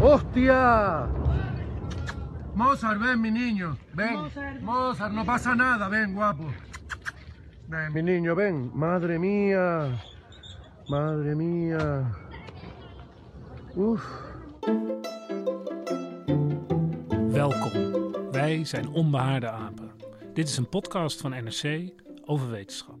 ¡Hostia! Mozart, ven, mi niño. Ven. Mozart. no pasa nada. Ven, guapo. Ven, mi niño, ven. Madre mía. Madre mía. Uf. Welkom. Wij zijn Onbehaarde Apen. Dit is een podcast van NRC over wetenschap.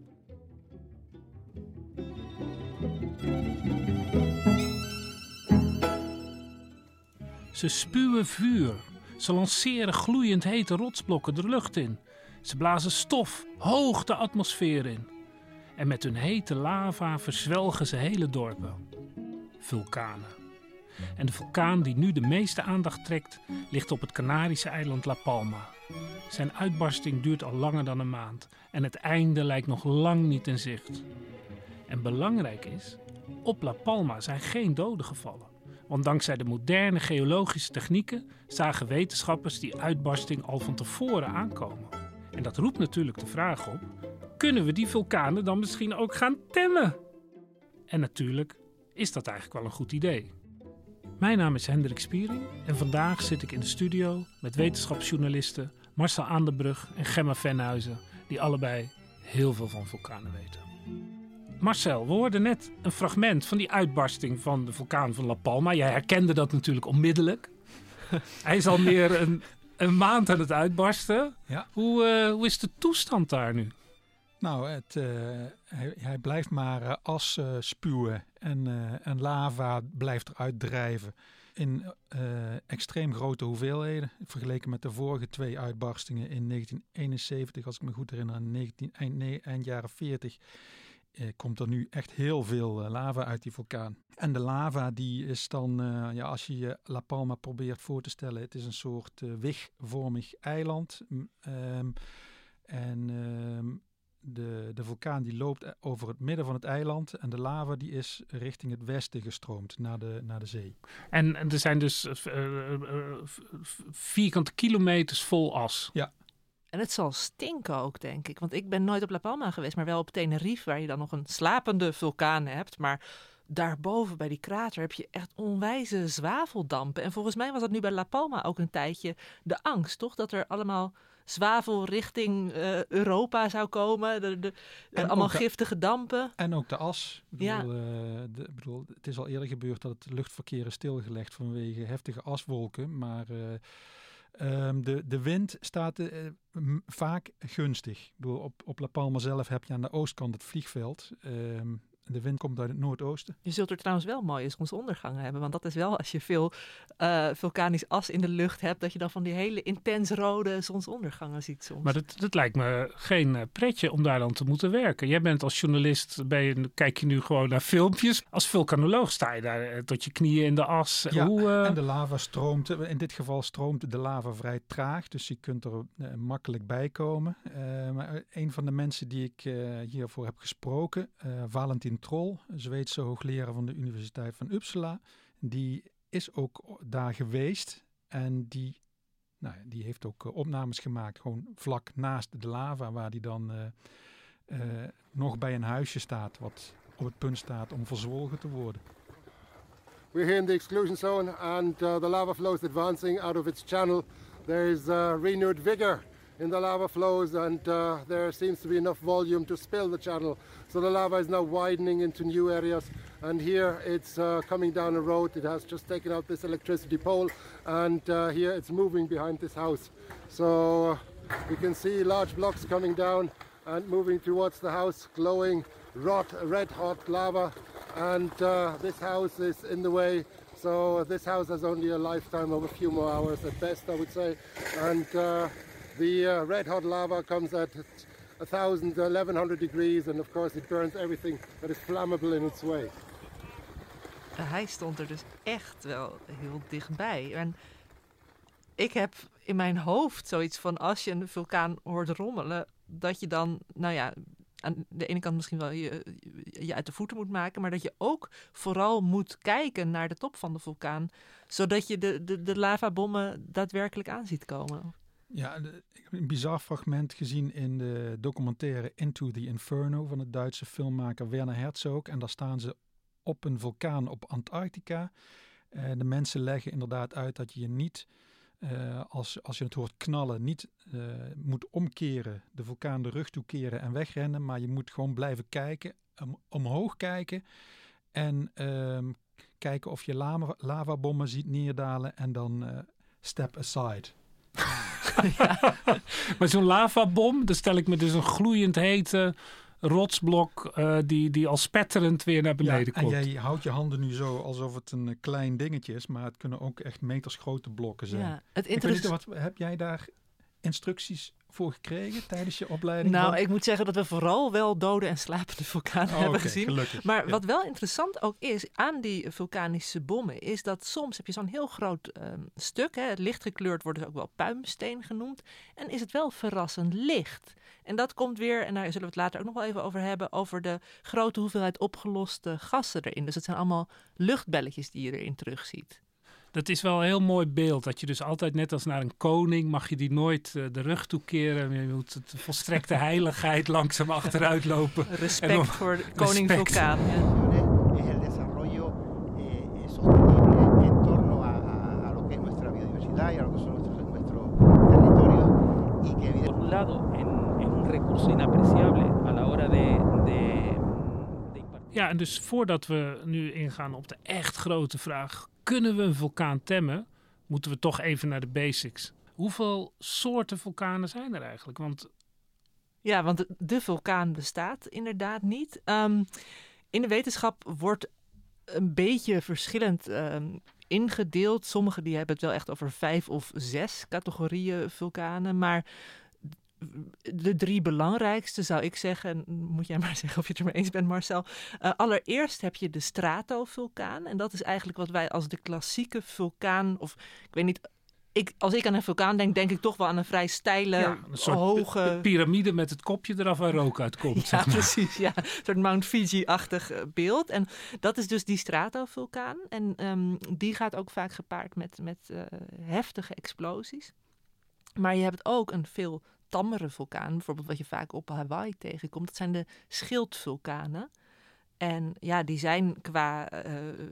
Ze spuwen vuur. Ze lanceren gloeiend hete rotsblokken de lucht in. Ze blazen stof hoog de atmosfeer in. En met hun hete lava verzwelgen ze hele dorpen. Vulkanen. En de vulkaan die nu de meeste aandacht trekt, ligt op het Canarische eiland La Palma. Zijn uitbarsting duurt al langer dan een maand en het einde lijkt nog lang niet in zicht. En belangrijk is, op La Palma zijn geen doden gevallen. Want dankzij de moderne geologische technieken zagen wetenschappers die uitbarsting al van tevoren aankomen. En dat roept natuurlijk de vraag op: kunnen we die vulkanen dan misschien ook gaan temmen? En natuurlijk is dat eigenlijk wel een goed idee. Mijn naam is Hendrik Spiering en vandaag zit ik in de studio met wetenschapsjournalisten Marcel Aandebrug en Gemma Venhuizen, die allebei heel veel van vulkanen weten. Marcel, we hoorden net een fragment van die uitbarsting van de vulkaan van La Palma. Jij herkende dat natuurlijk onmiddellijk. Hij is al meer een, een maand aan het uitbarsten. Ja. Hoe, eh, hoe is de toestand daar nu? Nou, het, eh, hij, hij blijft maar eh, as spuwen en, en lava blijft eruit drijven. In extreem grote hoeveelheden. Vergeleken met de vorige twee uitbarstingen in 1971, als ik me goed herinner, en 19, eind, nee, eind jaren 40. Eh, komt er nu echt heel veel eh, lava uit die vulkaan. En de lava die is dan, eh, ja, als je je La Palma probeert voor te stellen, het is een soort eh, wigvormig eiland. Ehm, en ehm, de, de vulkaan die loopt over het midden van het eiland en de lava die is richting het westen gestroomd naar de, naar de zee. En, en er zijn dus vierkante kilometers vol as. En het zal stinken ook, denk ik. Want ik ben nooit op La Palma geweest, maar wel op Tenerife, waar je dan nog een slapende vulkaan hebt. Maar daarboven bij die krater heb je echt onwijze zwaveldampen. En volgens mij was dat nu bij La Palma ook een tijdje de angst, toch? Dat er allemaal zwavel richting eh, Europa zou komen. De, allemaal de- giftige dampen. En ook de as. Ik bedoel, Ja. eh, bedoel, het is al eerder gebeurd dat het luchtverkeer is stilgelegd vanwege heftige aswolken. Maar eh, ehm, de, de wind staat eh, vaak gunstig. Op, op La Palma zelf heb je aan de oostkant het vliegveld. Ehm, de wind komt uit het noordoosten. Je zult er trouwens wel mooie zonsondergangen hebben. Want dat is wel als je veel eh, vulkanisch as in de lucht hebt, dat je dan van die hele intens rode zonsondergangen ziet soms. Maar dat, dat lijkt me geen eh, pretje om daar dan te moeten werken. Jij bent als journalist, ben je, kijk je nu gewoon naar filmpjes. Als vulkanoloog sta je daar eh, tot je knieën in de as. Ja, Hoe, eh, En de lava stroomt, in dit geval stroomt de lava vrij traag, dus je kunt er makkelijk bij komen. Eh, maar een van de mensen die ik eh, hiervoor heb gesproken, eh, Een Zweedse hoogleraar van de Universiteit van Uppsala, die is ook daar geweest en die, nou, die heeft ook eh, opnames gemaakt, gewoon vlak naast de lava, waar die dan eh, eh, nog bij een huisje staat, wat op het punt staat om verzwolgen te worden. We're here in the exclusion zone and uh, the lava flow is advancing out of its channel. There's uh, renewed vigor in the lava flows and uh, there seems to be enough volume to spill the channel. So the lava is now widening into new areas and here it's uh, coming down a road. It has just taken out this electricity pole and uh, here it's moving behind this house. So uh, we can see large blocks coming down and moving towards the house, glowing hot, red hot lava. And uh, this house is in the way. So this house has only a lifetime of a few more hours at best, I would say. And uh, the uh, red hot lava comes at 1000, 1100 degrees, and of course it burns everything that is flammable in its way. Hij stond er dus echt wel heel dichtbij. En ik heb in mijn hoofd zoiets van als je een vulkaan hoort rommelen, dat je dan, nou ja, aan de ene kant misschien wel je, je uit de voeten moet maken, maar dat je ook vooral moet kijken naar de top van de vulkaan, zodat je de, de, de lavabommen daadwerkelijk aan ziet komen. Ja, ik heb een bizar fragment gezien in de documentaire Into the Inferno van de Duitse filmmaker Werner Herzog. En daar staan ze op een vulkaan op Antarctica. Uh, de mensen leggen inderdaad uit dat je je niet, uh, als, als je het hoort knallen, niet uh, moet omkeren, de vulkaan de rug toekeren en wegrennen. Maar je moet gewoon blijven kijken, om, omhoog kijken en ehm, kijken of je lava, lavabommen ziet neerdalen en dan step aside. ja. Maar zo'n lavabom, dan stel ik me dus een gloeiend hete rotsblok uh, die, die al spetterend weer naar beneden ja, komt. En jij houdt je handen nu zo alsof het een klein dingetje is, maar het kunnen ook echt metersgrote blokken zijn. Ja, het interesse... wat heb jij daar instructies voor gekregen tijdens je opleiding? Nou, ik moet zeggen dat we vooral wel dode en slapende vulkanen oh, hebben okay, gezien. Gelukkig. Maar ja. wat wel interessant ook is aan die vulkanische bommen, is dat soms heb je zo'n heel groot um, stuk, hè, lichtgekleurd wordt dus ook wel puimsteen genoemd, en is het wel verrassend licht. En dat komt weer, en daar zullen we het later ook nog wel even over hebben, over de grote hoeveelheid opgeloste gassen erin. Dus het zijn allemaal luchtbelletjes die je erin terugziet. Dat is wel een heel mooi beeld. Dat je dus altijd net als naar een koning mag je die nooit uh, de rug toekeren. Je moet het volstrekte heiligheid langzaam achteruit lopen. Respect om, voor de koning respect. vulkaan. Eh, de, de, de Ja, en dus voordat we nu ingaan op de echt grote vraag: kunnen we een vulkaan temmen? Moeten we toch even naar de basics. Hoeveel soorten vulkanen zijn er eigenlijk? Want ja, want de, vulkaan bestaat inderdaad niet. Um, in de wetenschap wordt een beetje verschillend um, ingedeeld. Sommigen die hebben het wel echt over vijf of zes categorieën vulkanen. Maar de drie belangrijkste zou ik zeggen, moet jij maar zeggen of je het ermee eens bent Marcel. Uh, allereerst heb je de stratovulkaan en dat is eigenlijk wat wij als de klassieke vulkaan, of ik weet niet, ik, als ik aan een vulkaan denk, denk ik toch wel aan een vrij steile, ja, een soort hoge... piramide met het kopje eraf waar rook uitkomt. ja, zeg maar. precies. Ja, een soort Mount Fuji-achtig beeld. En dat is dus die stratovulkaan. En um, die gaat ook vaak gepaard met, met uh, heftige explosies. Maar je hebt ook een veel tammere vulkaan, bijvoorbeeld wat je vaak op Hawaii tegenkomt, dat zijn de schildvulkanen. En ja, die zijn qua uh,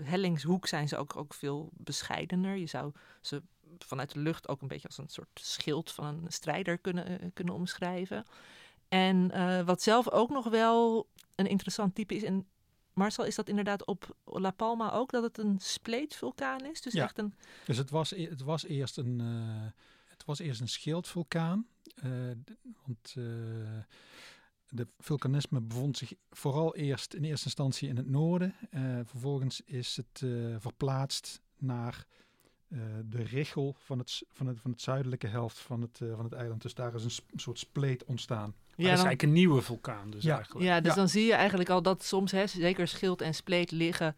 hellingshoek zijn ze ook, ook veel bescheidener. Je zou ze vanuit de lucht ook een beetje als een soort schild van een strijder kunnen, uh, kunnen omschrijven. En uh, wat zelf ook nog wel een interessant type is, en Marcel, is dat inderdaad op La Palma ook, dat het een spleetvulkaan is? Dus ja. echt een... Dus het was, het was eerst een... Het was eerst een schildvulkaan, want uh, de vulkanisme bevond zich vooral eerst in eerste instantie in het noorden. Uh, vervolgens is het verplaatst naar de richel van het, van, het, van het zuidelijke helft van het, van het eiland. Dus daar is een, soort spleet ontstaan. Ja, dat is eigenlijk een nieuwe vulkaan dus ja. eigenlijk. Ja, dus ja. dan zie je eigenlijk al dat soms, hè, zeker schild en spleet liggen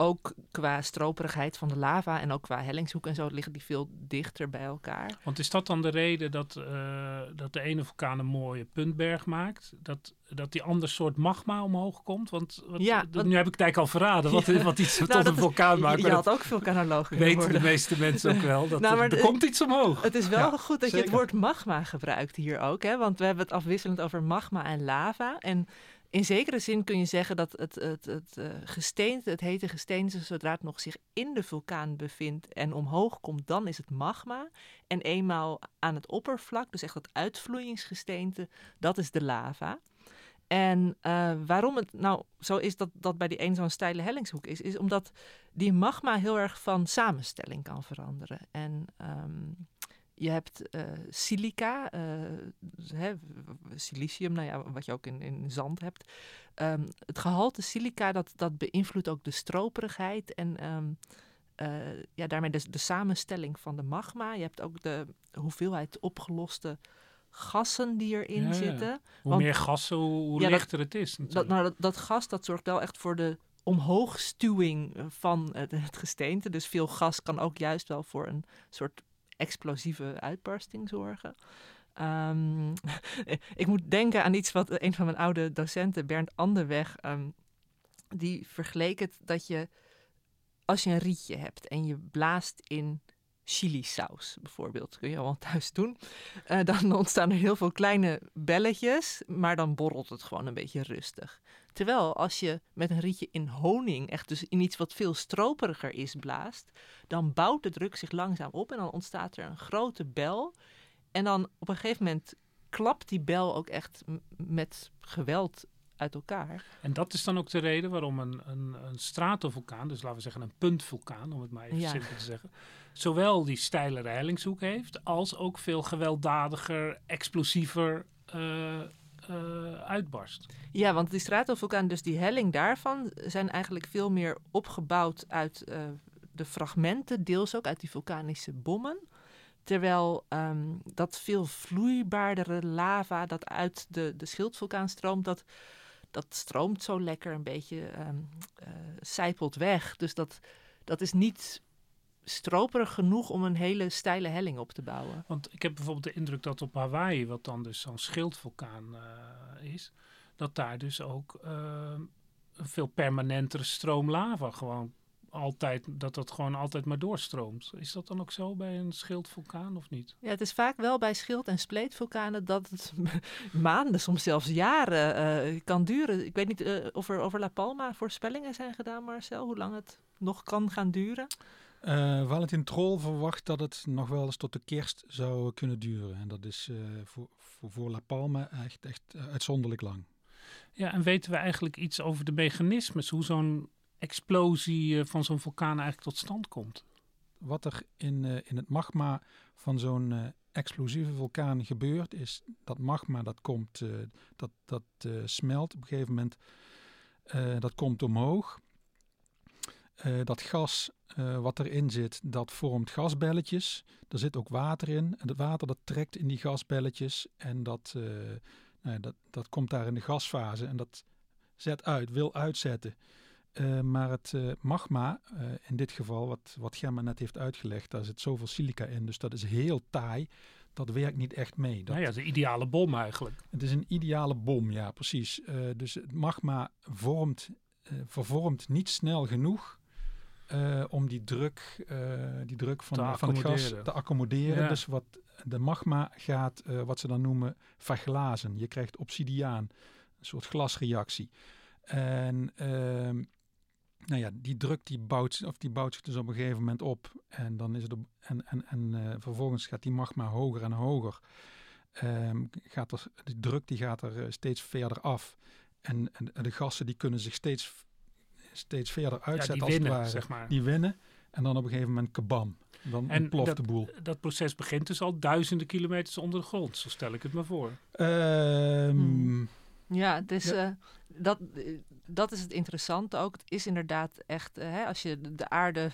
ook qua stroperigheid van de lava en ook qua hellingshoek en zo liggen die veel dichter bij elkaar. Want is dat dan de reden dat, uh, dat de ene vulkaan een mooie puntberg maakt? Dat, dat die ander soort magma omhoog komt? Want, wat, ja, nu heb ik het eigenlijk al verraden wat, ja. wat iets nou, tot een vulkaan is, maakt. Je, je had ook vulkanoloog weten de meeste mensen ook wel. Dat nou, er, maar er komt iets omhoog. Het is wel ja, goed dat zeker. je het woord magma gebruikt hier ook. Hè? Want we hebben het afwisselend over magma en lava. En in zekere zin kun je zeggen dat het, het, het uh, gesteente, het hete gesteente, zodra het nog zich in de vulkaan bevindt en omhoog komt, dan is het magma. En eenmaal aan het oppervlak, dus echt het uitvloeiingsgesteente, dat is de lava. En uh, waarom het nou zo is dat, dat bij die een zo'n steile hellingshoek is, is omdat die magma heel erg van samenstelling kan veranderen. En um, je hebt eh, silica, eh, hè, silicium, nou ja, wat je ook in, in zand hebt. Ehm, het gehalte silica dat, dat beïnvloedt ook de stroperigheid en ehm, eh, ja, daarmee de, de samenstelling van de magma. Je hebt ook de hoeveelheid opgeloste gassen die erin Ja, zitten. Hoe Want- meer gas, hoe, hoe Ja, dat- lichter het is. Dat, nou, dat, dat gas dat zorgt wel echt voor de omhoogstuwing van het, het gesteente. Dus veel gas kan ook juist wel voor een soort explosieve uitbarsting zorgen. Ehm, ik moet denken aan iets wat een van mijn oude docenten, Bernd Anderweg, ehm, die vergeleek het dat je, als je een rietje hebt en je blaast in chilisaus bijvoorbeeld, kun je allemaal thuis doen, eh, dan ontstaan er heel veel kleine belletjes, maar dan borrelt het gewoon een beetje rustig. Terwijl als je met een rietje in honing, echt dus in iets wat veel stroperiger is, blaast, dan bouwt de druk zich langzaam op en dan ontstaat er een grote bel. En dan op een gegeven moment klapt die bel ook echt met geweld uit elkaar. En dat is dan ook de reden waarom een, een, een stratovulkaan, dus laten we zeggen een puntvulkaan, om het maar even Ja. simpel te zeggen, zowel die steilere hellingshoek heeft, als ook veel gewelddadiger, explosiever eh, eh, uitbarst. Ja, want die stratovulkaan, dus die helling daarvan, zijn eigenlijk veel meer opgebouwd uit eh, de fragmenten, deels ook uit die vulkanische bommen. Terwijl ehm, dat veel vloeibaardere lava dat uit de, de schildvulkaan stroomt, dat, dat stroomt zo lekker een beetje, ehm eh, sijpelt weg. Dus dat, dat is niet stroperig genoeg om een hele steile helling op te bouwen. Want ik heb bijvoorbeeld de indruk dat op Hawaii, wat dan dus zo'n schildvulkaan eh, is, dat daar dus ook eh, een veel permanentere stroom lava gewoon altijd, dat dat gewoon altijd maar doorstroomt. Is dat dan ook zo bij een schildvulkaan of niet? Ja, het is vaak wel bij schild- en spleetvulkanen dat het maanden, soms zelfs jaren eh, kan duren. Ik weet niet of er over La Palma voorspellingen zijn gedaan, Marcel, hoe lang het nog kan gaan duren. Eh, Valentin Troll verwacht dat het nog wel eens tot de kerst zou kunnen duren. En dat is eh, voor, voor, voor La Palma echt, echt eh, uitzonderlijk lang. Ja, en weten we eigenlijk iets over de mechanismes, hoe zo'n explosie van zo'n vulkaan eigenlijk tot stand komt? Wat er in, in het magma van zo'n explosieve vulkaan gebeurt, is dat magma dat komt, dat, dat smelt op een gegeven moment, dat komt omhoog. Eh, dat gas eh, wat erin zit, dat vormt gasbelletjes. Er zit ook water in. En het water dat trekt in die gasbelletjes. En dat, eh, nou ja, dat, dat komt daar in de gasfase. En dat zet uit, wil uitzetten. Maar het magma, in dit geval, wat, wat Gemma net heeft uitgelegd, daar zit zoveel silica in. Dus dat is heel taai. Dat werkt niet echt mee. Dat, Nou ja, de ideale bom eigenlijk. Het is een ideale bom, ja, precies. Dus het magma vormt, vervormt niet snel genoeg eh, om die druk, eh, die druk van, Te van het gas te accommoderen. Ja. Dus wat de magma gaat, eh, wat ze dan noemen, verglazen. Je krijgt obsidiaan, een soort glasreactie. En ehm, nou ja, die druk die bouwt, of die bouwt zich dus op een gegeven moment op. En, dan is het op, en, en, en vervolgens gaat die magma hoger en hoger. Ehm, gaat er, de druk die gaat er steeds verder af. En, en, en de gassen die kunnen zich steeds, steeds verder uitzetten die als winnen, het ware. zeg maar. Die winnen. En dan op een gegeven moment kabam. Dan En dat, de boel. dat proces begint dus al duizenden kilometers onder de grond, zo stel ik het me voor. Ehm, Hmm. Ja, het is, Ja. eh, dat, dat is het interessante ook. Het is inderdaad echt, eh, hè, als je de- de aarde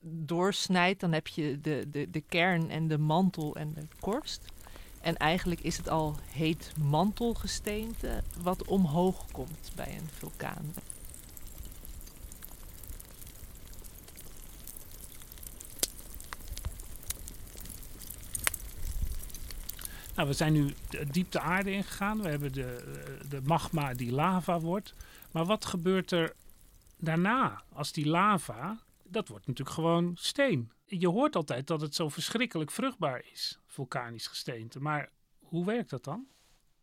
doorsnijdt, dan heb je de, de, de kern en de mantel en de korst. En eigenlijk is het al heet mantelgesteente wat omhoog komt bij een vulkaan. Nou, we zijn nu diep de aarde ingegaan. We hebben de, eh, de magma die lava wordt. Maar wat gebeurt er daarna als die lava... Dat wordt natuurlijk gewoon steen. Je hoort altijd dat het zo verschrikkelijk vruchtbaar is, vulkanisch gesteente. Maar hoe werkt dat dan?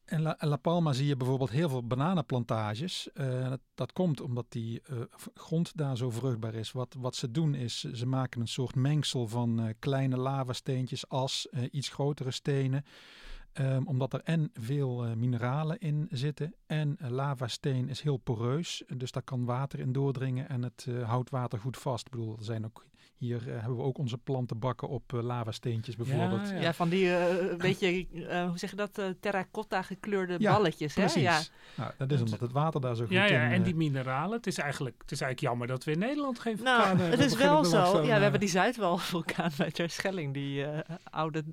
In La, La Palma zie je bijvoorbeeld heel veel bananenplantages. Eh, dat, komt omdat die eh, grond daar zo vruchtbaar is. Wat, wat ze doen is, ze maken een soort mengsel van eh, kleine lavasteentjes, as, iets grotere stenen. Ehm, omdat er en veel mineralen in zitten en uh, lavasteen is heel poreus. Dus daar kan water in doordringen en het uh, houdt water goed vast. Ik bedoel, er zijn ook, hier hebben we ook onze plantenbakken op lavasteentjes bijvoorbeeld. Ja, ja. ja van die beetje, hoe zeg je dat, terracotta gekleurde ja, balletjes. Precies. Hè? Ja, nou, dat is omdat het water daar zo goed ja, in... Ja, en die mineralen. Het is, eigenlijk, het is eigenlijk jammer dat we in Nederland geen nou, vulkanen het is wel zo. Ja, we hebben die Zuidwalvulkaan bij Terschelling. Die oude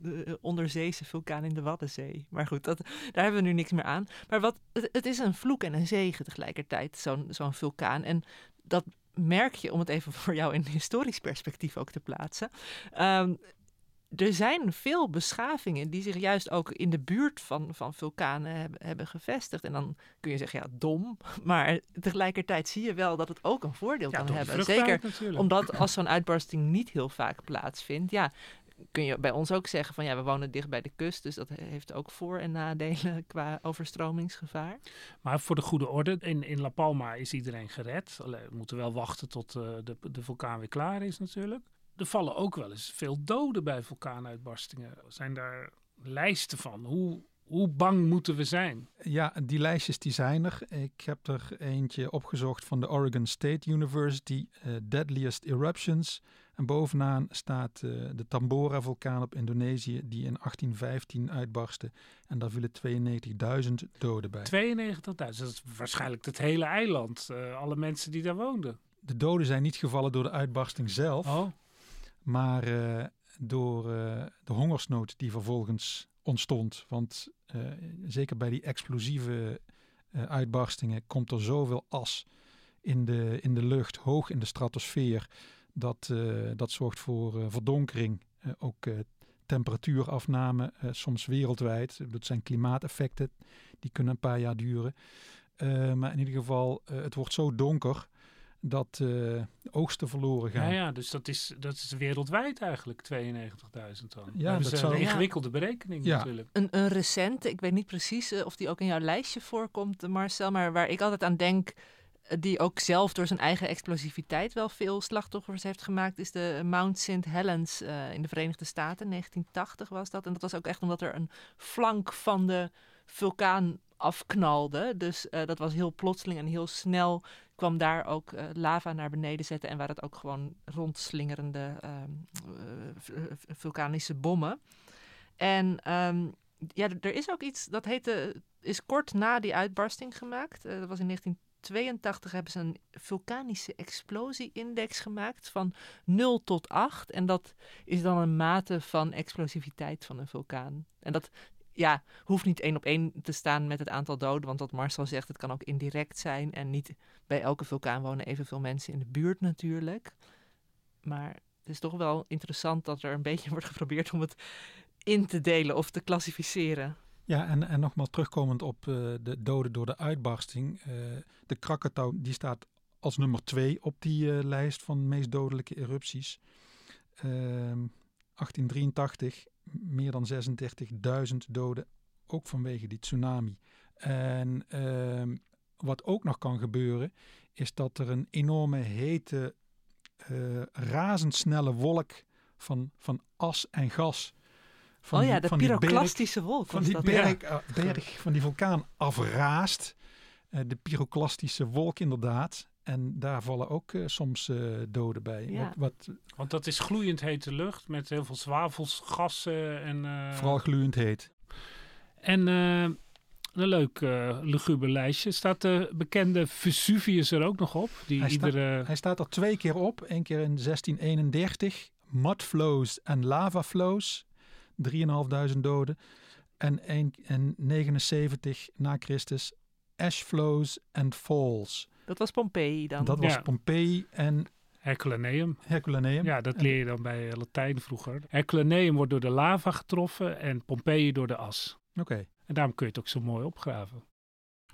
onderzeese vulkaan in de Waddenzee. Maar goed, dat, daar hebben we nu niks meer aan. Maar wat, het, het is een vloek en een zegen tegelijkertijd, zo'n zo'n vulkaan. En dat merk je, om het even voor jou in historisch perspectief ook te plaatsen. Um, er zijn veel beschavingen die zich juist ook in de buurt van, van vulkanen hebben, hebben gevestigd. En dan kun je zeggen, ja, dom. Maar tegelijkertijd zie je wel dat het ook een voordeel Ja, kan hebben. Zeker natuurlijk. omdat als zo'n uitbarsting niet heel vaak plaatsvindt, ja, kun je bij ons ook zeggen van ja, we wonen dicht bij de kust, dus dat heeft ook voor- en nadelen qua overstromingsgevaar. Maar voor de goede orde, in, in La Palma is iedereen gered. Alleen, we moeten wel wachten tot eh, de, de vulkaan weer klaar is natuurlijk. Er vallen ook wel eens veel doden bij vulkaanuitbarstingen. Zijn daar lijsten van? Hoe, hoe bang moeten we zijn? Ja, die lijstjes die zijn er. Ik heb er eentje opgezocht van de Oregon State University, eh, Deadliest Eruptions. En bovenaan staat eh, de Tambora-vulkaan op Indonesië, die in 1815 uitbarstte. En daar vielen 92.000 doden bij. 92.000, dat is waarschijnlijk het hele eiland. eh, alle mensen die daar woonden. De doden zijn niet gevallen door de uitbarsting zelf, Oh, maar eh, door de hongersnood die vervolgens ontstond. Want zeker bij die explosieve uitbarstingen komt er zoveel as in de, in de lucht, hoog in de stratosfeer. Dat, eh, dat zorgt voor eh, verdonkering, eh, ook eh, temperatuurafname, eh, soms wereldwijd. Dat zijn klimaateffecten, die kunnen een paar jaar duren. Eh, maar in ieder geval, eh, het wordt zo donker dat eh, de oogsten verloren gaan. ja, ja, dus dat is, dat is wereldwijd eigenlijk 92.000 dan. Ja, dat dat is zou- een ingewikkelde berekening Ja. natuurlijk. Een, een recente, ik weet niet precies of die ook in jouw lijstje voorkomt, Marcel, maar waar ik altijd aan denk, die ook zelf door zijn eigen explosiviteit wel veel slachtoffers heeft gemaakt, is de Mount St. Helens eh, in de Verenigde Staten. 1980 was dat. En dat was ook echt omdat er een flank van de vulkaan afknalde. Dus eh, dat was heel plotseling en heel snel kwam daar ook eh, lava naar beneden zetten en waren het ook gewoon rondslingerende ehm, eh, vulkanische bommen. En ehm, ja, er- is ook iets dat heette, is kort na die uitbarsting gemaakt. Dat was in 1982 hebben ze een vulkanische explosieindex gemaakt van 0 tot 8. En dat is dan een mate van explosiviteit van een vulkaan. En dat ja, hoeft niet één op één te staan met het aantal doden. Want wat Marcel zegt, het kan ook indirect zijn. En niet bij elke vulkaan wonen evenveel mensen in de buurt natuurlijk. Maar het is toch wel interessant dat er een beetje wordt geprobeerd om het in te delen of te klassificeren. Ja, en, en nogmaals terugkomend op eh, de doden door de uitbarsting. eh, de Krakatau die staat als nummer twee op die eh, lijst van meest dodelijke erupties. Ehm 1883, meer dan 36.000 doden, ook vanwege die tsunami. En ehm, wat ook nog kan gebeuren, is dat er een enorme hete, razendsnelle wolk van, van as en gas. Van oh die- ja, de van die berg- pyroclastische wolk van die eh, berg van die vulkaan afraast. Eh, de pyroclastische wolk inderdaad. En daar vallen ook eh, soms eh, doden bij. Ja. Wat, wat Want dat is gloeiend hete lucht met heel veel zwavels, gassen en... eh, vooral gloeiend heet. En eh, een leuk luguber lijstje. Staat de bekende Vesuvius er ook nog op? Die Hij, sta- iedere... hij staat er twee keer op. Eén keer in 1631. Mudflows en lavaflows. 3.500 doden. En in 79 na Christus. Ashflows and falls. Dat was Pompeii dan. Dat was Ja. Pompeii en Herculaneum. Herculaneum. Ja, dat En- leer je dan bij eh, Latijn vroeger. Herculaneum wordt door de lava getroffen en Pompeii door de as. Oké. En daarom kun je het ook zo mooi opgraven.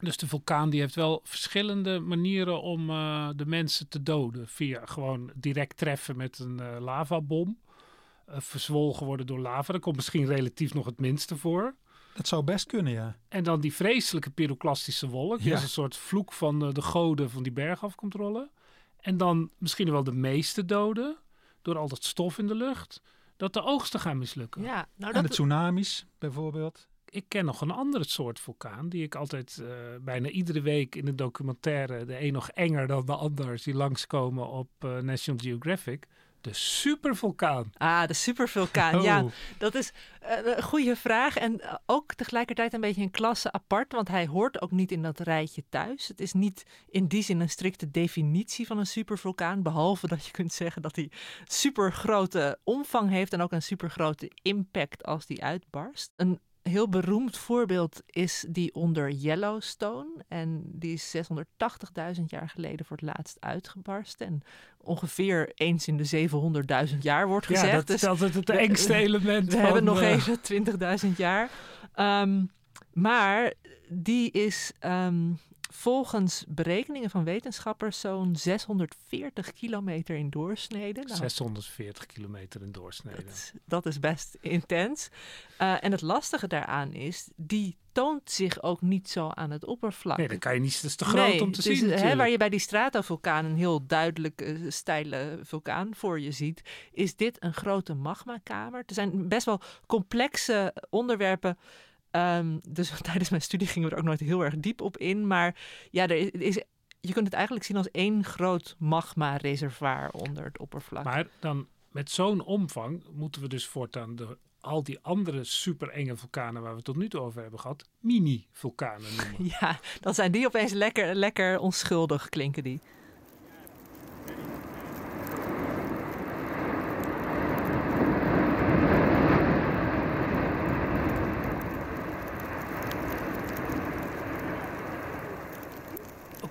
Dus de vulkaan die heeft wel verschillende manieren om eh, de mensen te doden. Via gewoon direct treffen met een eh, lavabom. Eh, verzwolgen worden door lava. Dat komt misschien relatief nog het minste voor. Dat zou best kunnen, ja. En dan die vreselijke pyroclastische wolk. Die Ja. als een soort vloek van eh, de goden van die berg af komt rollen. En dan misschien wel de meeste doden. Door al dat stof in de lucht. Dat de oogsten gaan mislukken. Ja, nou En de tsunamis bijvoorbeeld. ik ken nog een andere soort vulkaan die ik altijd eh, bijna iedere week in de documentaire, de een nog enger dan de ander, zie langskomen op National Geographic. De supervulkaan. Ah, de supervulkaan. Ja, Oh. dat is eh, een goede vraag. En eh, ook tegelijkertijd een beetje een klasse apart. Want hij hoort ook niet in dat rijtje thuis. Het is niet in die zin een strikte definitie van een supervulkaan. Behalve dat je kunt zeggen dat hij super grote omvang heeft. En ook een super grote impact als die uitbarst. Een heel beroemd voorbeeld is die onder Yellowstone. En die is 680.000 jaar geleden voor het laatst uitgebarsten. En ongeveer eens in de 700.000 jaar wordt gezegd. Ja, dat Dus is altijd het we- engste element. we van, hebben nog eh, even 20.000 jaar. Ehm, maar die is ehm, volgens berekeningen van wetenschappers zo'n 640 kilometer in doorsnede. Nou, 640 kilometer in doorsnede. dat, is- dat is best intens. Eh, en het lastige daaraan is, die toont zich ook niet zo aan het oppervlak. Nee, dan kan je niet. Dat is te groot om te dus, zien. hè, waar je bij die stratovulkaan een heel duidelijk eh, steile vulkaan voor je ziet, is dit een grote magmakamer. Er zijn best wel complexe onderwerpen. Ehm, dus tijdens mijn studie gingen we er ook nooit heel erg diep op in. Maar ja, er is, is- je kunt het eigenlijk zien als één groot magma-reservoir onder het oppervlak. Maar dan met zo'n omvang moeten we dus voortaan de, al die andere super enge vulkanen waar we tot nu toe over hebben gehad, mini-vulkanen noemen. Ja, dan zijn die opeens lekker, lekker onschuldig, klinken die.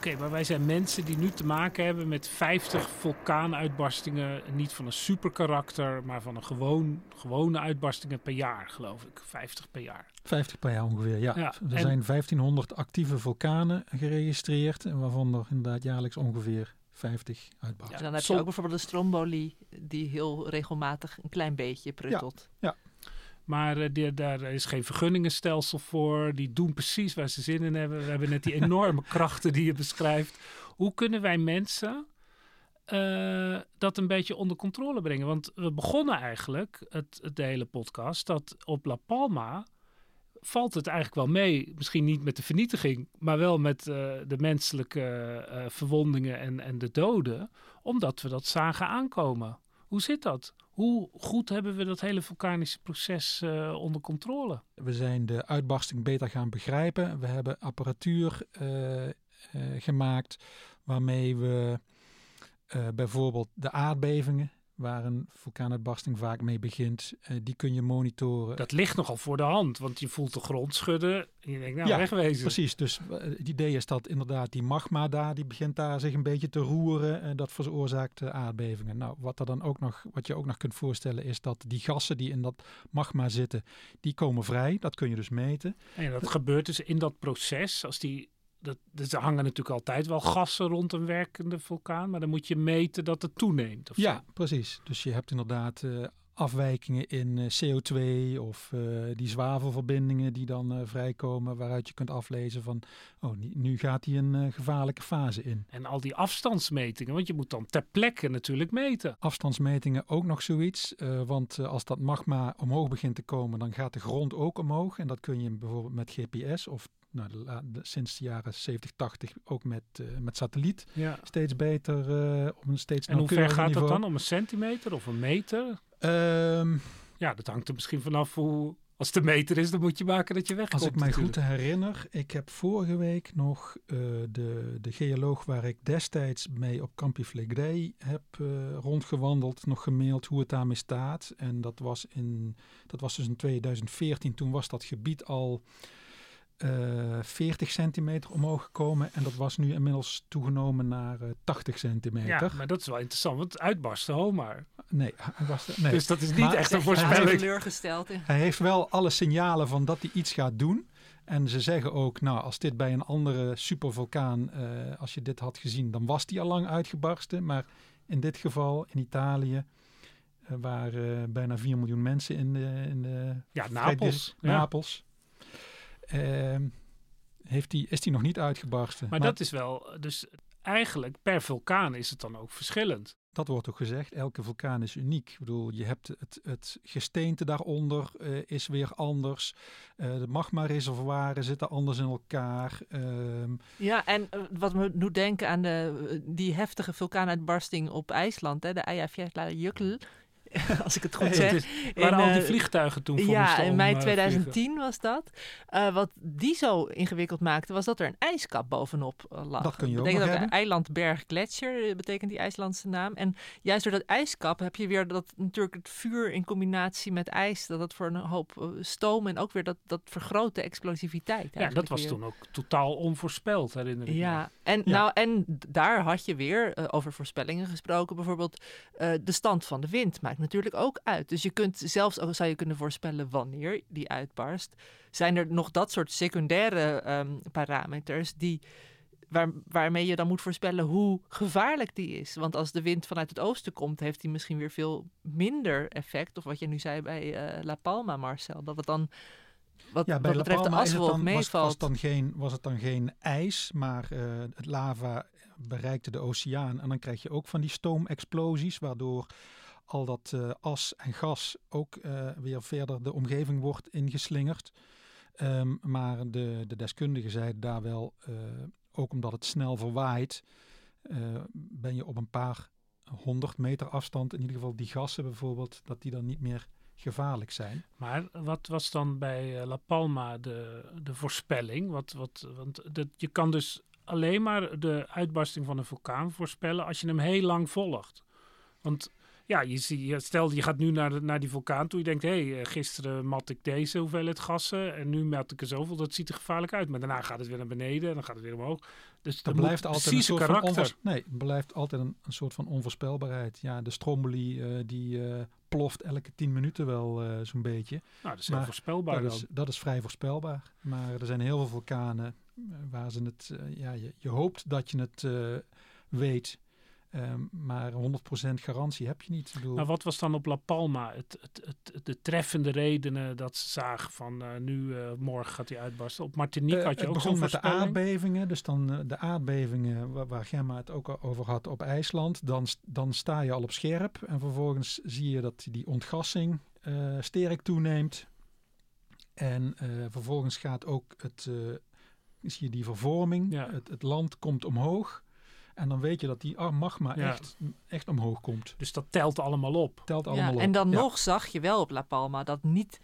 Oké, maar wij zijn mensen die nu te maken hebben met 50 vulkaanuitbarstingen. Niet van een superkarakter, maar van een gewoon, gewone uitbarstingen per jaar, geloof ik. 50 per jaar. 50 per jaar ongeveer, ja. Ja, er en- zijn 1500 actieve vulkanen geregistreerd, en waarvan er inderdaad jaarlijks ongeveer 50 uitbarsten. En dan heb je Som- ook bijvoorbeeld de stromboli die heel regelmatig een klein beetje pruttelt. Maar eh, die- daar is geen vergunningenstelsel voor. Die doen precies waar ze zin in hebben. We hebben net die enorme krachten die je beschrijft. Hoe kunnen wij mensen eh, dat een beetje onder controle brengen? Want we begonnen eigenlijk, het, het de hele podcast, dat op La Palma valt het eigenlijk wel mee. Misschien niet met de vernietiging, maar wel met eh, de menselijke verwondingen en, en de doden. Omdat we dat zagen aankomen. Hoe zit dat? Hoe goed hebben we dat hele vulkanische proces eh, onder controle? We zijn de uitbarsting beter gaan begrijpen. We hebben apparatuur eh, eh, gemaakt waarmee we bijvoorbeeld de aardbevingen, waar een vulkaanuitbarsting vaak mee begint, eh, die kun je monitoren. Dat ligt nogal voor de hand, want je voelt de grond schudden en je denkt, nou, Ja, wegwezen. Precies, dus eh, het idee is dat inderdaad die magma daar, die begint daar zich een beetje te roeren en dat veroorzaakt eh, aardbevingen. Nou, wat, er dan ook nog, wat je ook nog kunt voorstellen is dat die gassen die in dat magma zitten, die komen vrij. Dat kun je dus meten. En dat gebeurt dus in dat proces, als die... Dat, dus er hangen natuurlijk altijd wel gassen rond een werkende vulkaan, maar dan moet je meten dat het toeneemt. Of Ja, zo. precies. Dus je hebt inderdaad eh, afwijkingen in eh, CO2 of eh, die zwavelverbindingen die dan vrijkomen, waaruit je kunt aflezen van, oh, nu- gaat hij een gevaarlijke fase in. En al die afstandsmetingen, want je moet dan ter plekke natuurlijk meten. Afstandsmetingen ook nog zoiets, want als dat magma omhoog begint te komen, dan gaat de grond ook omhoog. En dat kun je bijvoorbeeld met GPS of nou, de de- sinds de jaren 70, 80 ook met, eh, met satelliet Ja. steeds beter eh, op een steeds En hoe ver gaat dat niveau. dan? Om een centimeter of een meter? Ehm, Ja, dat hangt er misschien vanaf hoe... Als het een meter is, dan moet je maken dat je wegkomt. Als ik mij natuurlijk. goed herinner, ik heb vorige week nog eh, de, de geoloog waar ik destijds mee op Campi Flegrei heb rondgewandeld, nog gemaild hoe het daarmee staat. En dat was, in, dat was dus in 2014, toen was dat gebied al eh 40 centimeter omhoog gekomen. En dat was nu inmiddels toegenomen naar eh 80 centimeter. Ja, maar dat is wel interessant, want uitbarsten Homar. Nee, hij was nee. Dus dat is niet Maar- echt een Hij voorspelling. teleurgesteld. Hij heeft wel alle signalen van dat hij iets gaat doen. En ze zeggen ook, nou, als dit bij een andere supervulkaan, eh, als je dit had gezien, dan was die al lang uitgebarsten. Maar in dit geval, in Italië, eh, waar eh, bijna 4 miljoen mensen in de, in de Ja, Napels. Ja. Ehm, heeft die, is die nog niet uitgebarsten. Maar dat is wel, dus eigenlijk per vulkaan is het dan ook verschillend. dat wordt ook gezegd, elke vulkaan is uniek. Ik bedoel, je hebt het, het gesteente daaronder uh, is weer anders. Uh, de magma-reservoiren zitten anders in elkaar. Uh, ja, en uh, wat me doet denken aan de, die heftige vulkaanuitbarsting op IJsland, hè, de Eyjafjallajökull. als ik het goed zeg. Het waren al die vliegtuigen toen voor Ja, in mei 2010 was dat. Uh, wat die zo ingewikkeld maakte, was dat er een ijskap bovenop uh, lag. Dat kun je dat betekent nog ook Eilandberg betekent die IJslandse naam. En juist door dat ijskap heb je weer dat natuurlijk het vuur in combinatie met ijs, dat dat voor een hoop uh, stoom en ook weer dat, dat vergrote explosiviteit. Ja, dat was weer. toen ook totaal onvoorspeld, herinner ik ja. me. En, ja. Nou, en daar had je weer over voorspellingen gesproken. Bijvoorbeeld de stand van de wind maakt natuurlijk ook uit. Dus je kunt zelfs ook zou je kunnen voorspellen wanneer die uitbarst. Zijn er nog dat soort secundaire um, parameters die, waar, waarmee je dan moet voorspellen hoe gevaarlijk die is? Want als de wind vanuit het oosten komt, heeft die misschien weer veel minder effect. Of wat je nu zei bij uh, La Palma, Marcel, dat het dan wat, ja, bij wat La Palma de is het aswolk dan, was, was, dan geen, was het dan geen ijs, maar uh, het lava bereikte de oceaan. En dan krijg je ook van die stoomexplosies, waardoor al dat uh, as en gas ook uh, weer verder de omgeving wordt ingeslingerd. Um, maar de, de deskundigen zeiden daar wel, uh, ook omdat het snel verwaait, ben je op een paar honderd meter afstand, in ieder geval die gassen bijvoorbeeld, dat die dan niet meer gevaarlijk zijn. Maar wat was dan bij La Palma de, de voorspelling? Wat, wat, want dat, je kan dus alleen maar de uitbarsting van een vulkaan voorspellen als je hem heel lang volgt. Want ja, je zie, stel je gaat nu naar, de, naar die vulkaan toe. Je denkt, hé, hey, gisteren mat ik deze hoeveelheid gassen en nu mat ik er zoveel. Dat ziet er gevaarlijk uit. Maar daarna gaat het weer naar beneden en dan gaat het weer omhoog. Dus dat blijft altijd een soort van onvoors- Nee, blijft altijd een, een, soort van onvoorspelbaarheid. Ja, de stromboli uh, die uh, ploft elke tien minuten wel uh, zo'n beetje. Nou, dat is heel voorspelbaar dat is, dat is, vrij voorspelbaar. Maar er zijn heel veel vulkanen waar ze het, ja, je, je hoopt dat je het weet. Um, maar 100% garantie heb je niet. Bedoel... Nou, wat was dan op La Palma het, het, het, de treffende redenen dat ze zagen van uh, nu, uh, morgen gaat hij uitbarsten? Op Martinique uh, had je het ook begon met de aardbevingen. Dus dan de aardbevingen waar, waar Gemma het ook over had op IJsland. Dan, dan sta je al op scherp. En vervolgens zie je dat die ontgassing sterk toeneemt. En vervolgens gaat ook het, zie je die vervorming. Ja. Het, het land komt omhoog. En dan weet je dat die magma Ja. echt, echt omhoog komt. Dus dat telt allemaal op. Telt Ja, allemaal op. en dan Ja. nog zag je wel op La Palma dat niet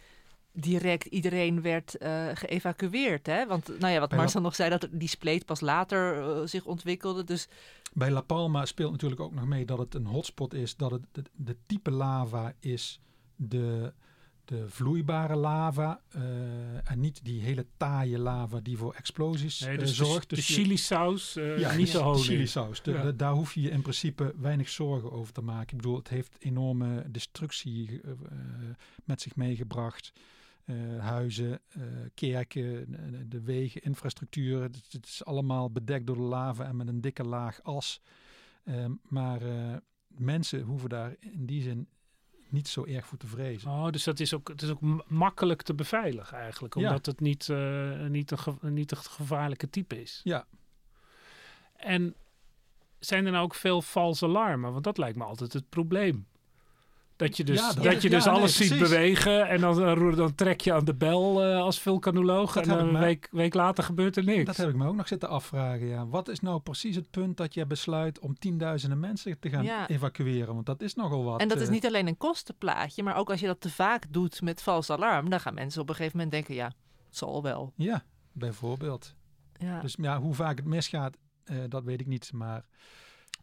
direct iedereen werd eh, geëvacueerd. Hè? Want nou ja, wat La- Marcel nog zei, dat die spleet pas later eh, zich ontwikkelde. Dus Bij La Palma speelt natuurlijk ook nog mee dat het een hotspot is. Dat het de, de type lava is de, de vloeibare lava. eh, en niet die hele taaie lava die voor explosies Nee, eh, dus zorgt. de, de je- chili-saus, eh, ja, niet de. De- Ja. de- daar hoef je in principe weinig zorgen over te maken. Ik bedoel, het heeft enorme destructie met zich meegebracht. Huizen, kerken, de wegen, infrastructuur. Het, het is allemaal bedekt door de lava en met een dikke laag as. Ehm, maar mensen hoeven daar in die zin niet zo erg voor te vrezen. Oh, dus dat is ook, het is ook makkelijk te beveiligen eigenlijk. Ja. Omdat het niet, eh, niet, een niet een gevaarlijke type is. Ja. En zijn er nou ook veel valse alarmen? Want dat lijkt me altijd het probleem. Dat je dus, Ja, dat dat- je dus ja, nee, alles ziet bewegen en dan, eh, dan trek je aan de bel eh, als vulkanoloog. Dat en dan een week, week later gebeurt er niks. Dat heb ik me ook nog zitten afvragen. Ja. Wat is nou precies het punt dat je besluit om tienduizenden mensen te gaan Ja. evacueren? Want dat is nogal wat. en dat is eh, niet alleen een kostenplaatje, maar ook als je dat te vaak doet met vals alarm, dan gaan mensen op een gegeven moment denken, ja, het zal wel. Ja, bijvoorbeeld. Ja. Dus ja, hoe vaak het misgaat, eh, dat weet ik niet. Maar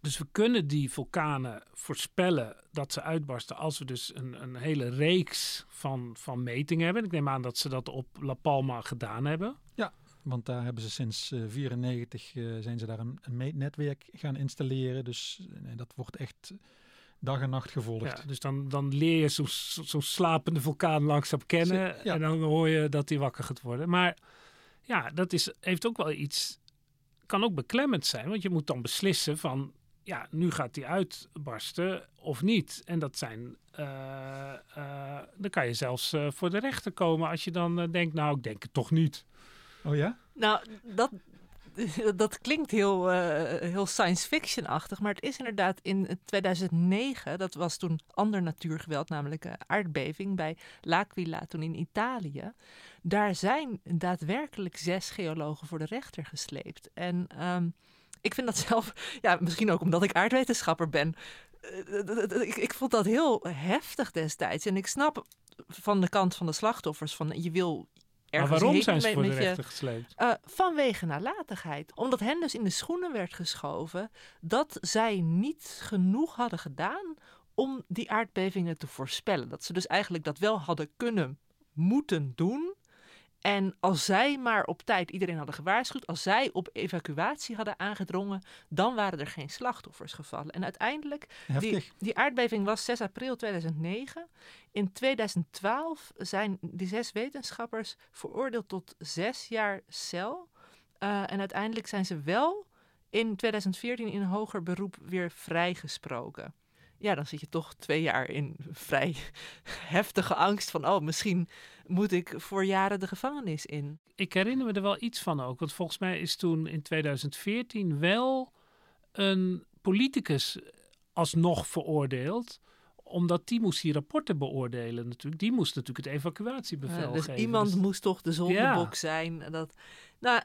Dus we kunnen die vulkanen voorspellen dat ze uitbarsten als we dus een, een hele reeks van, van metingen hebben. Ik neem aan dat ze dat op La Palma gedaan hebben. Want daar hebben ze sinds 1994 zijn ze daar een, een meetnetwerk gaan installeren. Dus eh, nee, dat wordt echt dag en nacht gevolgd. Ja, dus dan, dan leer je zo'n zo slapende vulkaan langzaam kennen. Ja. En dan hoor je dat die wakker gaat worden. Maar ja, dat is, heeft ook wel iets. Kan ook beklemmend zijn. Want je moet dan beslissen van. Ja, nu gaat die uitbarsten of niet. En dat zijn. eh, eh, dan kan je zelfs eh, voor de rechter komen als je dan denkt. Nou, ik denk het toch niet. Oh ja? Nou, dat, dat klinkt heel, uh, heel science fiction-achtig, maar het is inderdaad in 2009, dat was toen ander natuurgeweld, namelijk een aardbeving bij L'Aquila, toen in Italië. Daar zijn daadwerkelijk zes geologen voor de rechter gesleept. En um, ik vind dat zelf, ja, misschien ook omdat ik aardwetenschapper ben, ik, ik vond dat heel heftig destijds. En ik snap van de kant van de slachtoffers van je wil maar waarom zijn ze voor de rechter gesleept? Uh, vanwege nalatigheid. Omdat hen dus in de schoenen werd geschoven dat zij niet genoeg hadden gedaan om die aardbevingen te voorspellen. Dat ze dus eigenlijk dat wel hadden kunnen moeten doen. En als zij maar op tijd iedereen hadden gewaarschuwd, als zij op evacuatie hadden aangedrongen, dan waren er geen slachtoffers gevallen. En uiteindelijk, die, die, aardbeving was 6 april 2009. In 2012 zijn die zes wetenschappers veroordeeld tot zes jaar cel. Uh, en uiteindelijk zijn ze wel in 2014 in hoger beroep weer vrijgesproken ja, dan zit je toch twee jaar in vrij heftige angst van, oh, misschien moet ik voor jaren de gevangenis in. Ik herinner me er wel iets van ook, want volgens mij is toen in 2014 wel een politicus alsnog veroordeeld omdat die moest die rapporten beoordelen natuurlijk. Die moest natuurlijk het evacuatiebevel dus geven. Iemand dus... moest toch de zondebok zijn. Dat, nou,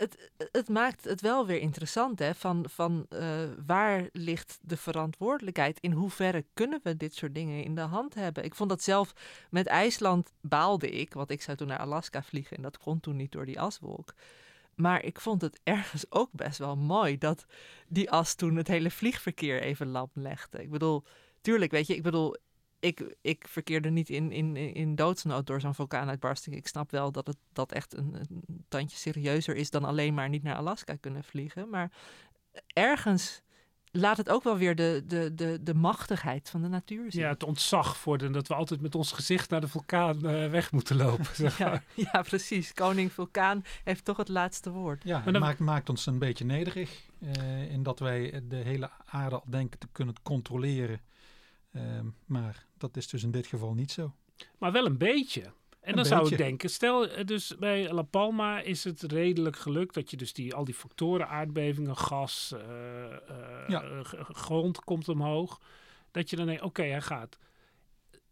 het, het maakt het wel weer interessant, hè? Van, van uh, waar ligt de verantwoordelijkheid? In hoeverre kunnen we dit soort dingen in de hand hebben? Ik vond dat zelf met IJsland baalde ik, want ik zou toen naar Alaska vliegen en dat kon toen niet door die aswolk. Maar ik vond het ergens ook best wel mooi dat die as toen het hele vliegverkeer even lam legde. Ik bedoel, tuurlijk, weet je, ik bedoel, ik, ik verkeerde niet in, in, in doodsnood door zo'n vulkaanuitbarsting. Ik snap wel dat het dat echt een, een, tandje serieuzer is dan alleen maar niet naar Alaska kunnen vliegen. Maar ergens laat het ook wel weer de, de, de, de machtigheid van de natuur zien. Ja, het ontzag voor de, dat we altijd met ons gezicht naar de vulkaan uh, weg moeten lopen. Zeg maar. ja, ja, precies. Koning Vulkaan heeft toch het laatste woord. Ja, het maakt, maakt ons een beetje nederig. Uh, in dat wij de hele aarde al denken te kunnen controleren. Uh, maar dat is dus in dit geval niet zo. Maar wel een beetje. En dan zou ik denken, stel eh, dus bij La Palma is het redelijk gelukt dat je dus die, al die factoren, aardbevingen, gas, uh, uh, grond komt omhoog. Dat je dan denkt, oké, hij gaat.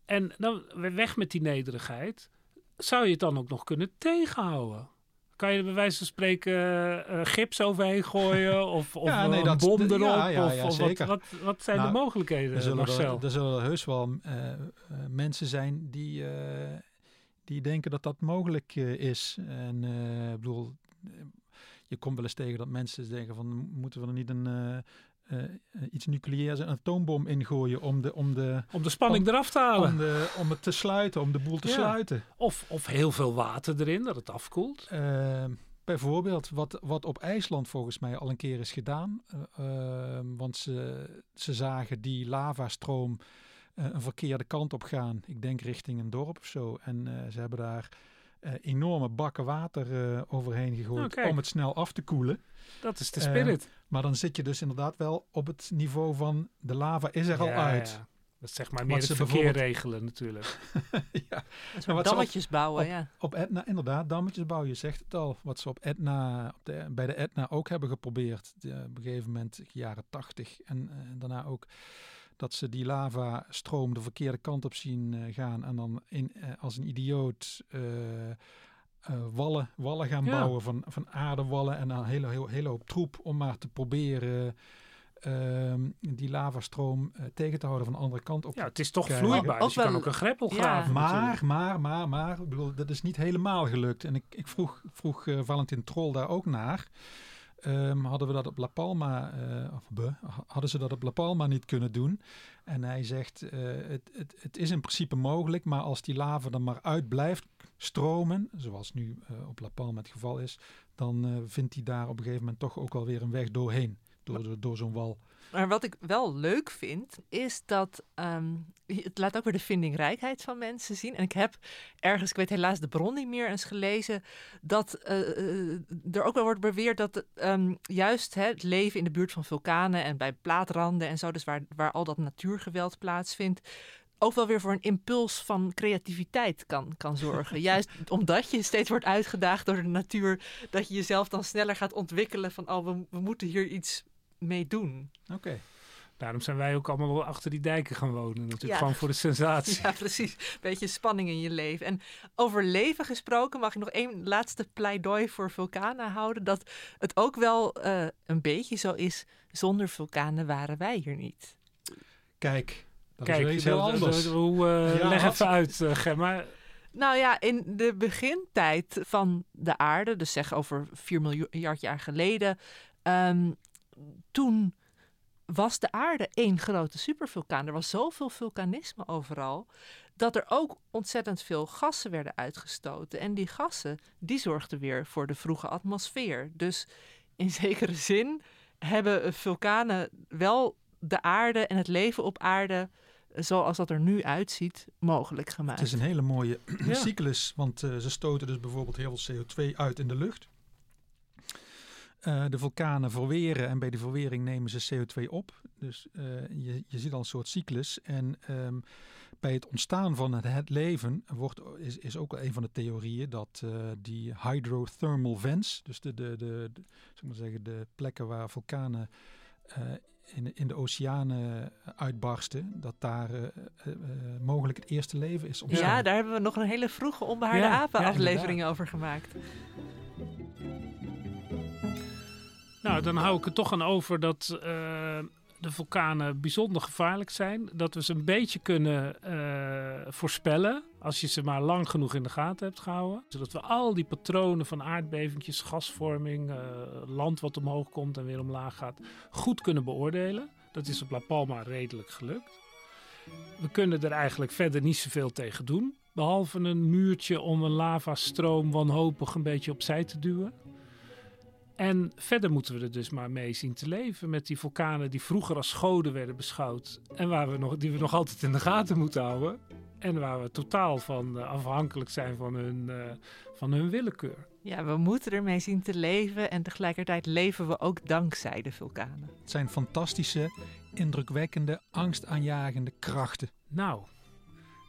En dan weg met die nederigheid. Zou je het dan ook nog kunnen tegenhouden? Kan je bij wijze van spreken uh, gips overheen gooien of, of ja, nee, een dat, bom erop? Ja, ja, ja, of, zeker. Wat, wat, wat zijn nou, de mogelijkheden, er zullen Marcel? Er, er zullen heus wel uh, mensen zijn die, die denken dat dat mogelijk is. En ik bedoel, je komt wel eens tegen dat mensen denken van moeten we er niet een uh, iets nucleairs, een atoombom ingooien om de, om de, om de spanning eraf te halen. Om, de, om het te sluiten, om de boel te sluiten. Of, of heel veel water erin, dat het afkoelt. Uh, bijvoorbeeld, wat, wat op IJsland volgens mij al een keer is gedaan. Uh, want ze, ze zagen die lavastroom een verkeerde kant op gaan. Ik denk richting een dorp of zo. En ze hebben daar enorme bakken water overheen gegooid oh, om het snel af te koelen. Dat is de spirit. Maar dan zit je dus inderdaad wel op het niveau van de lava is er al uit. Ja. Dat is zeg maar meer het verkeer regelen natuurlijk. ja. Nou, dammetjes bouwen, op, ja. Op Etna, inderdaad, dammetjes bouwen. Je zegt het al. Wat ze op Etna, op de, bij de Etna ook hebben geprobeerd. De, op een gegeven moment, jaren tachtig. En, en daarna ook dat ze die lava-stroom de verkeerde kant op zien uh, gaan. En dan in, uh, als een idioot uh, wallen, wallen gaan bouwen van, van aardewallen en een hele, hele, hele hoop troep om maar te proberen uh, die lavastroom uh, tegen te houden van de andere kant op. Ja, het is toch vloeibaar, dus je kan ook een greppel graven. Maar, maar, maar, maar, ik bedoel, dat is niet helemaal gelukt. En ik, ik vroeg, vroeg uh, Valentin Troll daar ook naar. Um, hadden we dat op La Palma, uh, of be, hadden ze dat op La Palma niet kunnen doen? En hij zegt, uh, het, het, het is in principe mogelijk, maar als die lava er maar uit blijft stromen, zoals nu uh, op La Palma het geval is, dan vindt hij daar op een gegeven moment toch ook wel weer een weg doorheen, door, door, door zo'n wal. Maar wat ik wel leuk vind, is dat um, het laat ook weer de vindingrijkheid van mensen zien. En ik heb ergens, ik weet helaas de bron niet meer eens gelezen, dat uh, er ook wel wordt beweerd dat um, juist hè, het leven in de buurt van vulkanen en bij plaatranden en zo, dus waar, waar al dat natuurgeweld plaatsvindt, ook wel weer voor een impuls van creativiteit kan, kan zorgen. Juist omdat je steeds wordt uitgedaagd door de natuur, dat je jezelf dan sneller gaat ontwikkelen van, oh, we, we moeten hier iets mee doen. Oké. Daarom zijn wij ook allemaal wel achter die dijken gaan wonen. Natuurlijk Ja. gewoon voor de sensatie. Ja, precies. Beetje spanning in je leven. En over leven gesproken mag ik nog één laatste pleidooi voor vulkanen houden. Dat het ook wel eh, een beetje zo is, zonder vulkanen waren wij hier niet. Kijk, dat Kijk, is iets heel anders. hoe, Ja, leg wat? even uit, eh, Gemma. Nou ja, in de begintijd van de aarde, dus zeg over 4 miljard jaar geleden, ehm, toen was de aarde één grote supervulkaan. Er was zoveel vulkanisme overal, dat er ook ontzettend veel gassen werden uitgestoten. En die gassen, die zorgden weer voor de vroege atmosfeer. Dus in zekere zin hebben vulkanen wel de aarde en het leven op aarde, zoals dat er nu uitziet, mogelijk gemaakt. Het is een hele mooie Ja. cyclus, want eh, ze stoten dus bijvoorbeeld heel veel CO2 uit in de lucht. Eh, de vulkanen verweren en bij de verwering nemen ze CO2 op. Dus eh, je, je ziet al een soort cyclus. En ehm, bij het ontstaan van het, het leven wordt, is, is ook een van de theorieën dat eh, die hydrothermal vents, dus de, de, de, de, zeg maar zeggen, de plekken waar vulkanen in, in de oceanen uitbarsten, dat daar mogelijk het eerste leven is ontstaan. Ja, daar hebben we nog een hele vroege onbehaarde Ja, apen ja, afleveringen over gemaakt. Nou, dan hou ik er toch aan over dat eh, de vulkanen bijzonder gevaarlijk zijn. Dat we ze een beetje kunnen eh, voorspellen als je ze maar lang genoeg in de gaten hebt gehouden. Zodat we al die patronen van aardbevingjes, gasvorming, eh, land wat omhoog komt en weer omlaag gaat, goed kunnen beoordelen. Dat is op La Palma redelijk gelukt. We kunnen er eigenlijk verder niet zoveel tegen doen. Behalve een muurtje om een lavastroom wanhopig een beetje opzij te duwen. En verder moeten we er dus maar mee zien te leven met die vulkanen die vroeger als goden werden beschouwd. En waar we nog, die we nog altijd in de gaten moeten houden. En waar we totaal van eh, afhankelijk zijn van hun, eh, van hun willekeur. Ja, we moeten ermee zien te leven en tegelijkertijd leven we ook dankzij de vulkanen. Het zijn fantastische, indrukwekkende, angstaanjagende krachten. Nou,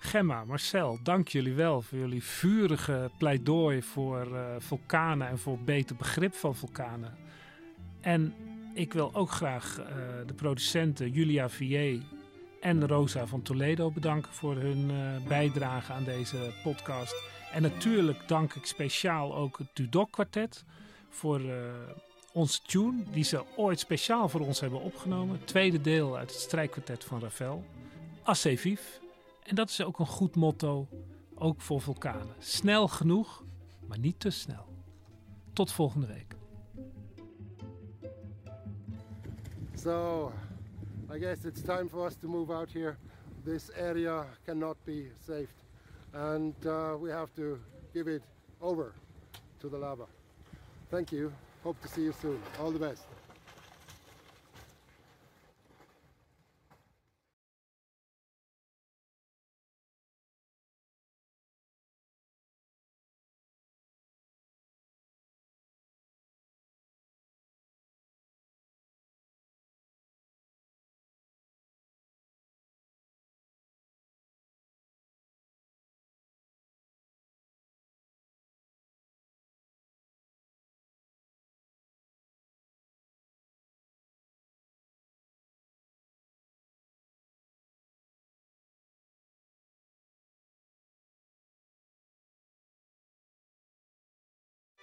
Gemma, Marcel, dank jullie wel voor jullie vurige pleidooi voor eh, vulkanen en voor beter begrip van vulkanen. En ik wil ook graag eh, de producenten Julia Vier en Rosa van Toledo bedanken voor hun eh, bijdrage aan deze podcast. En natuurlijk dank ik speciaal ook het Dudok Quartet voor onze tune, die ze ooit speciaal voor ons hebben opgenomen. Tweede deel uit het strijkkwartet van Ravel. Assez vif. En dat is ook een goed motto, ook voor vulkanen. Snel genoeg, maar niet te snel. Tot volgende week. So, I guess it's time for us to move out here. This area cannot be saved, and uh, we have to give it over to the lava. Thank you. Hope to see you soon. All the best.